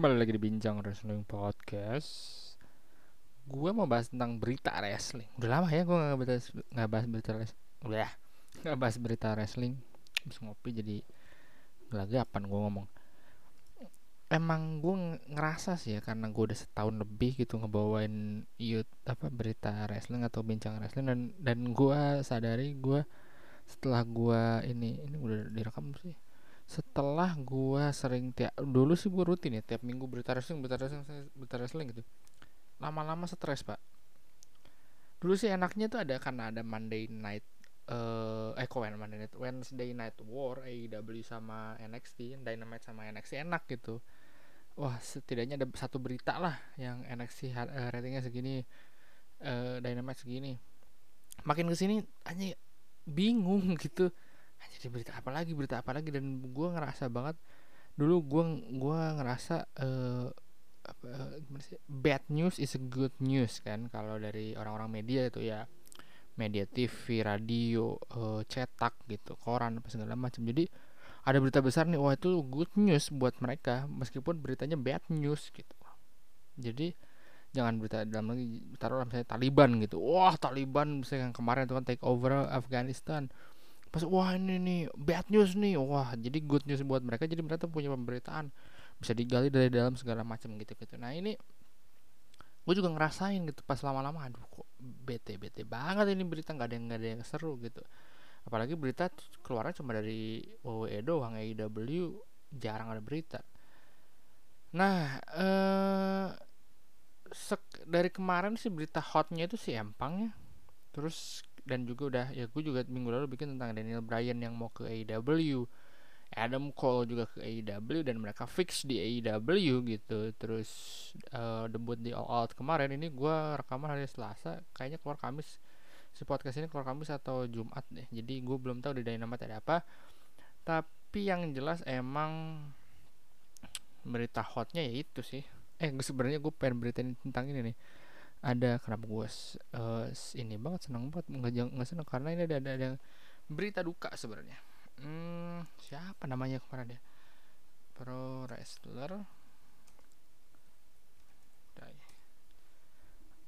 Kembali lagi di Bincang Wrestling Podcast. Gue mau bahas tentang berita wrestling. Udah lama ya gue gak bahas, gak bahas berita wrestling Udah Gak bahas berita wrestling. Habis ngopi jadi Gelagapan gue ngomong. Emang gue ngerasa sih ya Karena gue udah setahun lebih gitu Ngebawain yut, apa berita wrestling Atau bincang wrestling Dan, dan gue sadari gue Setelah gue ini Ini udah direkam sih setelah gua sering tiap dulu sih gua rutin ya tiap minggu berita wrestling berita wrestling berita wrestling gitu. Lama-lama stres pak. Dulu sih enaknya tuh ada karena ada Monday night uh, eh kok Monday night Wednesday night war AEW sama NXT Dynamite sama NXT enak gitu. Wah setidaknya ada satu berita lah yang NXT uh, ratingnya segini uh, Dynamite segini. Makin ke sini hanya bingung gitu jadi berita apa lagi? Berita apa lagi? Dan gue ngerasa banget dulu gue gue ngerasa uh, apa, gimana sih? Bad news is a good news kan? Kalau dari orang-orang media itu ya. Media TV radio uh, cetak gitu koran apa segala macam. Jadi ada berita besar nih wah itu good news buat mereka meskipun beritanya bad news gitu. Jadi jangan berita dalam lagi taruh misalnya Taliban gitu. Wah Taliban misalnya yang kemarin itu kan take over Afghanistan pas wah ini nih bad news nih. Wah jadi good news buat mereka jadi mereka tuh punya pemberitaan. Bisa digali dari dalam segala macam gitu gitu. Nah ini gue juga ngerasain gitu pas lama-lama aduh kok bete bete banget ini berita nggak ada yang nggak ada yang seru gitu. Apalagi berita keluarnya cuma dari WWE doang AEW jarang ada berita. Nah eh dari kemarin sih berita hotnya itu si Empang ya. Terus dan juga udah ya gue juga minggu lalu bikin tentang Daniel Bryan yang mau ke AEW Adam Cole juga ke AEW dan mereka fix di AEW gitu. Terus uh, debut di All Out kemarin. Ini gue rekaman hari Selasa. Kayaknya keluar Kamis. Si podcast ini keluar Kamis atau Jumat deh. Jadi gue belum tahu di Dynamite ada apa. Tapi yang jelas emang berita hotnya ya itu sih. Eh sebenarnya gue pengen beritain tentang ini nih ada kenapa gue uh, ini banget seneng banget nggak seneng karena ini ada ada, ada berita duka sebenarnya. Hmm, siapa namanya kemarin ya pro wrestler.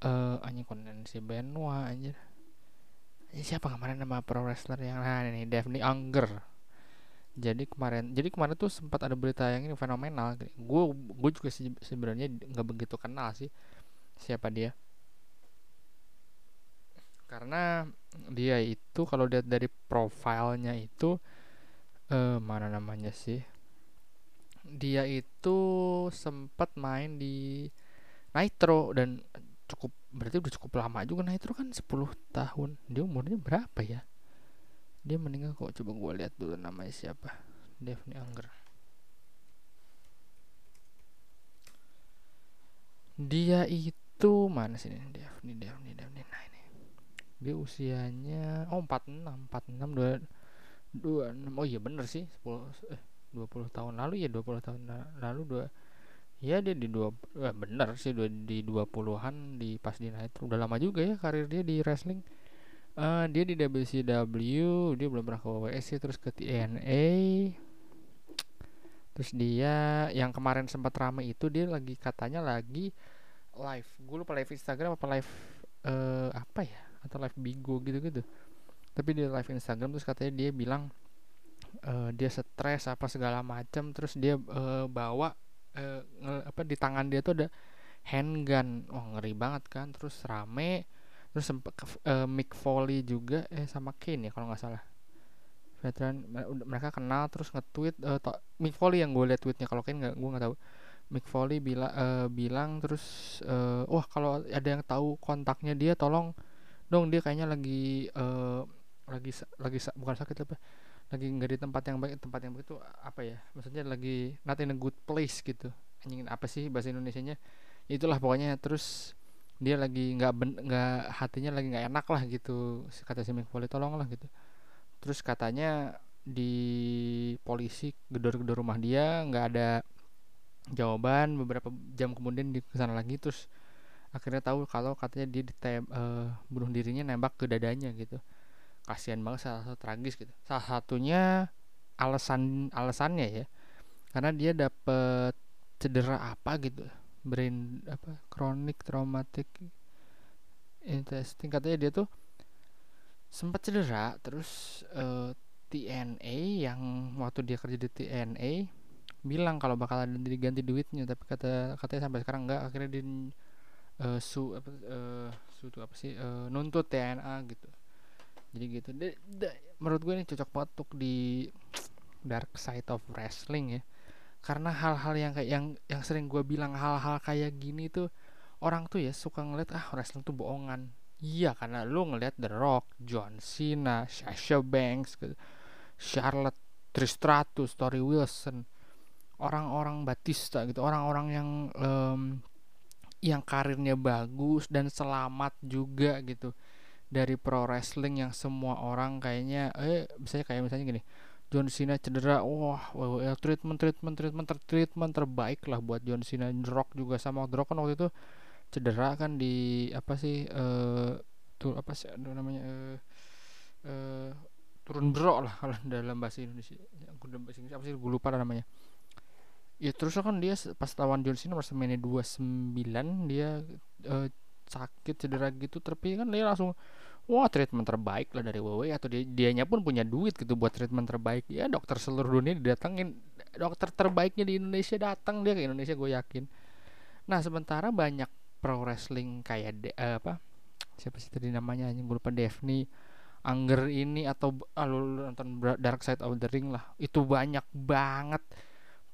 Uh, anjing konten si Benoit anjir. Siapa kemarin nama pro wrestler yang nah ini Daphne Anger. Jadi kemarin jadi kemarin tuh sempat ada berita yang ini fenomenal. Gue gue juga sebenarnya nggak begitu kenal sih siapa dia? Karena dia itu kalau lihat dari profilnya itu eh, mana namanya sih? Dia itu sempat main di Nitro dan cukup berarti udah cukup lama juga Nitro kan 10 tahun. Dia umurnya berapa ya? Dia meninggal kok coba gue lihat dulu namanya siapa. Daphne Anger dia itu mana sih Daphne Daphne Daphne nah ini. Dia usianya oh 46 46 dua dua oh iya bener sih 10 eh 20 tahun lalu ya 20 tahun lalu dua ya dia di dua eh, bener sih dua, di 20-an di pas di night udah lama juga ya karir dia di wrestling. Uh, dia di WCW dia belum pernah ke WWE sih terus ke TNA terus dia yang kemarin sempat ramai itu dia lagi katanya lagi live. Gue lupa live Instagram apa live uh, apa ya? Atau live Bigo gitu-gitu. Tapi dia live Instagram terus katanya dia bilang uh, dia stres apa segala macam terus dia uh, bawa uh, apa di tangan dia tuh ada handgun. Wah ngeri banget kan? Terus rame terus sempat uh, Mick Foley juga eh sama Kane ya kalau nggak salah. Veteran mereka kenal terus nge-tweet uh, Mick Foley yang gue liat tweetnya. Kalau Kane nggak gue nggak tahu Mick Foley bila, uh, bilang terus uh, wah kalau ada yang tahu kontaknya dia tolong dong dia kayaknya lagi uh, lagi lagi bukan sakit apa lagi nggak di tempat yang baik tempat yang baik itu apa ya maksudnya lagi not in a good place gitu. Anjing apa sih bahasa Indonesia nya itulah pokoknya terus dia lagi nggak nggak hatinya lagi nggak enak lah gitu kata si Mick tolong lah gitu. Terus katanya di polisi gedor-gedor rumah dia nggak ada jawaban beberapa jam kemudian di sana lagi terus akhirnya tahu kalau katanya dia ditem uh, bunuh dirinya nembak ke dadanya gitu. Kasihan banget salah satu tragis gitu. Salah satunya alasan alasannya ya karena dia dapet cedera apa gitu. Brain apa chronic traumatic intestine. Katanya dia tuh sempat cedera terus uh, eh, TNA yang waktu dia kerja di TNA bilang kalau bakal ada diganti duitnya tapi kata katanya sampai sekarang enggak akhirnya di uh, su apa uh, su itu apa sih uh, nuntut TNA gitu. Jadi gitu. De, de, menurut gue ini cocok banget untuk di dark side of wrestling ya. Karena hal-hal yang kayak yang yang sering gue bilang hal-hal kayak gini tuh orang tuh ya suka ngeliat ah wrestling tuh bohongan. Iya karena lu ngeliat The Rock, John Cena, Sasha Banks, gitu. Charlotte, Tristratus, Tori Wilson, orang-orang Batista gitu, orang-orang yang um, yang karirnya bagus dan selamat juga gitu. Dari pro wrestling yang semua orang kayaknya eh misalnya kayak misalnya gini John Cena cedera wah WWE treatment treatment treatment ter treatment terbaik lah buat John Cena. Rock juga sama The kan waktu itu cedera kan di apa sih uh, tuh apa sih aduh namanya uh, uh, turun bro lah kalau dalam bahasa Indonesia. Aku dalam bahasa Inggris apa sih gue lupa namanya ya terus kan dia pas lawan John Cena WrestleMania 29 dia uh, sakit cedera gitu tapi kan dia langsung wah treatment terbaik lah dari WWE atau dia dianya pun punya duit gitu buat treatment terbaik. Ya dokter seluruh dunia didatengin. Dokter terbaiknya di Indonesia datang dia ke Indonesia gue yakin. Nah sementara banyak pro wrestling kayak de, uh, apa siapa sih tadi namanya gue lupa Daphne Angger ini atau ah, nonton Dark Side of the Ring lah. Itu banyak banget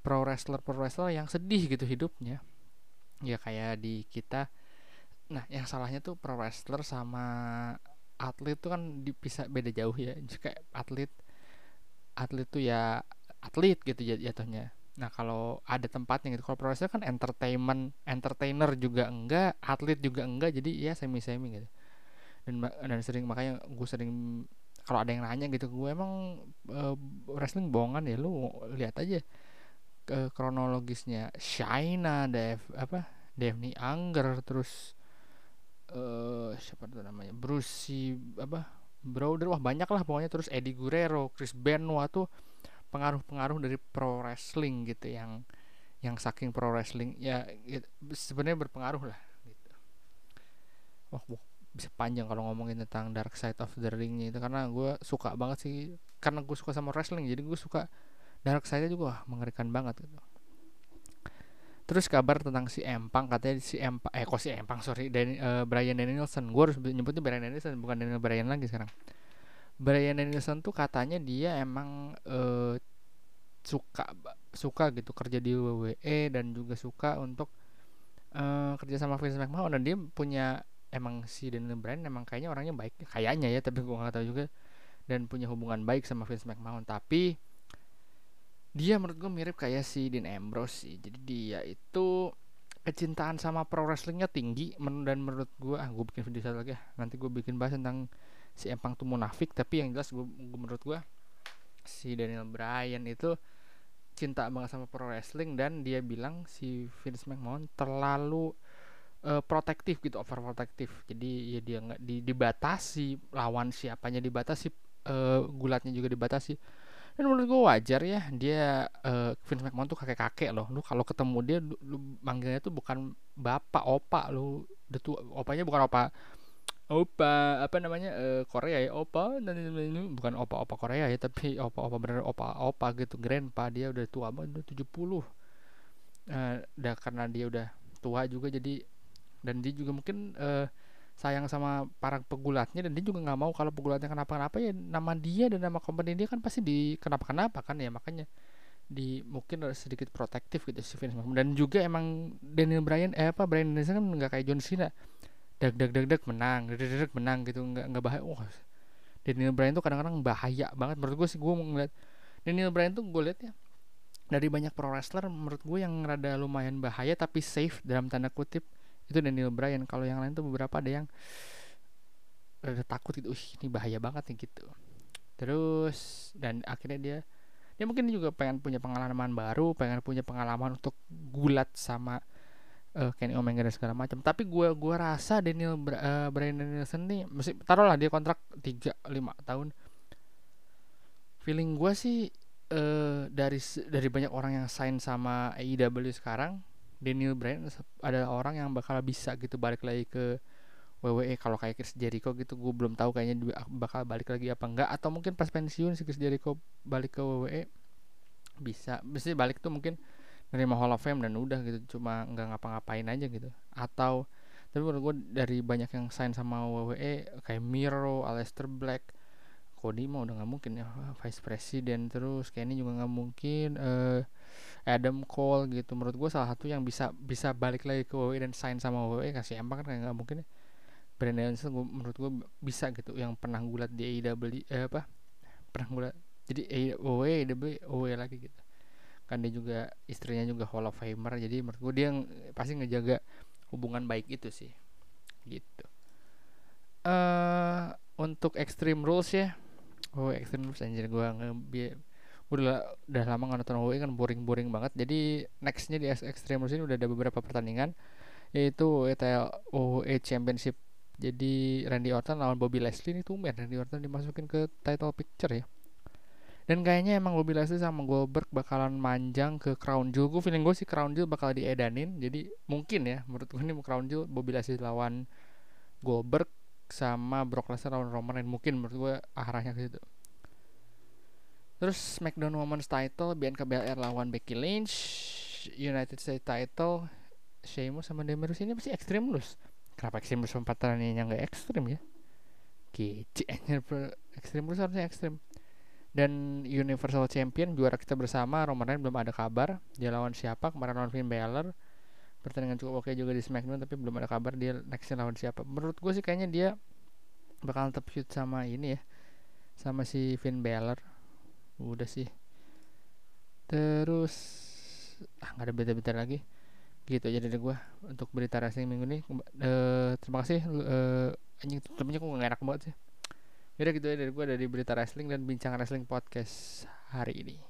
pro wrestler pro wrestler yang sedih gitu hidupnya. Ya kayak di kita. Nah yang salahnya tuh pro wrestler sama atlet tuh kan bisa beda jauh ya. Kayak atlet atlet tuh ya atlet gitu jatuhnya. Nah kalau ada tempatnya gitu. Kalau profesor kan entertainment entertainer juga enggak atlet juga enggak. Jadi ya semi semi gitu. Dan dan sering makanya gue sering kalau ada yang nanya gitu gue emang uh, wrestling bohongan ya lu lihat aja ke kronologisnya. Shaina Dev apa? Devni Angger terus uh, siapa tuh namanya? Bruce apa? Brother wah banyak lah pokoknya. Terus Eddie Guerrero Chris Benoit tuh pengaruh-pengaruh dari pro wrestling gitu yang yang saking pro wrestling. Ya, ya sebenarnya berpengaruh lah gitu. Wah bisa panjang kalau ngomongin tentang Dark Side of the Ring itu karena gue suka banget sih karena gue suka sama wrestling jadi gue suka Dark Side juga wah, mengerikan banget gitu Terus kabar tentang si Empang katanya si Empang eh kok si Empang sorry Dan, uh, Brian Danielson. Gue harus nyebutnya Brian Danielson bukan Daniel Bryan lagi sekarang. Brian Danielson tuh katanya dia emang uh, suka suka gitu kerja di WWE dan juga suka untuk uh, kerja sama Vince McMahon dan dia punya emang si Daniel Bryan emang kayaknya orangnya baik kayaknya ya tapi gue nggak tahu juga dan punya hubungan baik sama Vince McMahon tapi dia menurut gue mirip kayak si Dean Ambrose sih. Jadi dia itu kecintaan sama pro wrestlingnya tinggi men dan menurut gue ah gue bikin video satu lagi ya. Nanti gue bikin bahas tentang si Empang tuh munafik. Tapi yang jelas gue, gue menurut gue si Daniel Bryan itu cinta banget sama pro wrestling dan dia bilang si Vince McMahon terlalu uh, protektif gitu overprotektif. Jadi ya dia nggak di, dibatasi lawan siapanya dibatasi uh, gulatnya juga dibatasi dan menurut gue wajar ya dia uh, Vince McMahon tuh kakek kakek loh. Lu kalau ketemu dia lu, lu manggilnya tuh bukan bapak opa. Lu udah tua opanya bukan opa opa apa namanya uh, Korea ya opa dan bukan opa opa Korea ya tapi opa opa bener opa opa gitu. Grandpa dia udah tua banget udah 70 uh, udah karena dia udah tua juga jadi dan dia juga mungkin uh, sayang sama para pegulatnya dan dia juga nggak mau kalau pegulatnya kenapa-kenapa ya nama dia dan nama company dia kan pasti di kenapa-kenapa kan ya makanya di mungkin sedikit protektif gitu si Vince McMahon dan juga emang Daniel Bryan eh apa Bryan Danielson kan nggak kayak John Cena. Dag dag dag dag menang dag dag dag menang gitu nggak nggak bahaya. Wah oh, Daniel Bryan tuh kadang-kadang bahaya banget. Menurut gue sih gue ngeliat Daniel Bryan tuh gue liat ya dari banyak pro wrestler menurut gue yang rada lumayan bahaya tapi safe dalam tanda kutip itu Daniel Bryan. Kalau yang lain tuh beberapa ada yang rada takut gitu uh ini bahaya banget nih gitu. Terus dan akhirnya dia dia mungkin juga pengen punya pengalaman baru pengen punya pengalaman untuk gulat sama uh, Kenny Omega dan segala macam. Tapi gue gua rasa Daniel uh, Bryan Danielson nih mesti taruhlah dia kontrak 3 5 tahun. Feeling gue sih uh, dari dari banyak orang yang sign sama AEW sekarang Daniel Bryan adalah orang yang bakal bisa gitu balik lagi ke WWE kalau kayak Chris Jericho gitu. Gue belum tahu kayaknya bakal balik lagi apa enggak. Atau mungkin pas pensiun si Chris Jericho balik ke WWE bisa. Bisa balik tuh mungkin nerima Hall of Fame dan udah gitu. Cuma nggak ngapa-ngapain aja gitu. Atau tapi menurut gue dari banyak yang sign sama WWE kayak Miro, Aleister Black, Cody mah udah nggak mungkin ya. Vice President terus kayak juga nggak mungkin. Uh, Adam Cole gitu. Menurut gue salah satu yang bisa bisa balik lagi ke WWE dan sign sama WWE kasih emang kan nggak mungkin ya. Brandon Anderson gua, menurut gue bisa gitu. Yang pernah gulat di AEW eh, apa? Pernah gulat jadi AEW AEW OW lagi gitu. Kan dia juga istrinya juga Hall of Famer. Jadi menurut gue dia yang pasti ngejaga hubungan baik itu sih. Gitu. Uh, untuk Extreme Rules ya. Oh Extreme Rules anjir gue udah udah lama nggak nonton WWE kan boring boring banget. Jadi nextnya di Extreme Rules ini udah ada beberapa pertandingan yaitu ETL WWE Championship. Jadi Randy Orton lawan Bobby Leslie ini tumben Randy Orton dimasukin ke title picture ya. Dan kayaknya emang Bobby Leslie sama Goldberg bakalan manjang ke Crown Jewel. Gue feeling gue sih Crown Jewel bakal diedanin. Jadi mungkin ya menurut gue ini Crown Jewel Bobby Leslie lawan Goldberg sama Brock Lesnar lawan Roman Reigns. Mungkin menurut gue arahnya ke situ terus SmackDown Women's Title Bianca Belair lawan Becky Lynch United States Title Sheamus sama Demirus ini pasti ekstrim loh. Kenapa ekstrim? Terus yang nggak ekstrim ya? Kece ekstrim terus harusnya ekstrim. Dan Universal Champion juara kita bersama Roman Reigns belum ada kabar dia lawan siapa. Kemarin lawan Finn Balor. Pertandingan cukup oke juga di SmackDown tapi belum ada kabar dia nextnya lawan siapa. Menurut gue sih kayaknya dia bakal tetap shoot sama ini ya sama si Finn Balor udah sih. Terus ah nggak ada beda-beda lagi. Gitu aja dari gue untuk berita wrestling minggu ini. Uh, terima kasih uh, anjing tutupnya kok gak enak banget sih. Yaudah gitu ya dari gue dari berita wrestling dan bincang wrestling podcast hari ini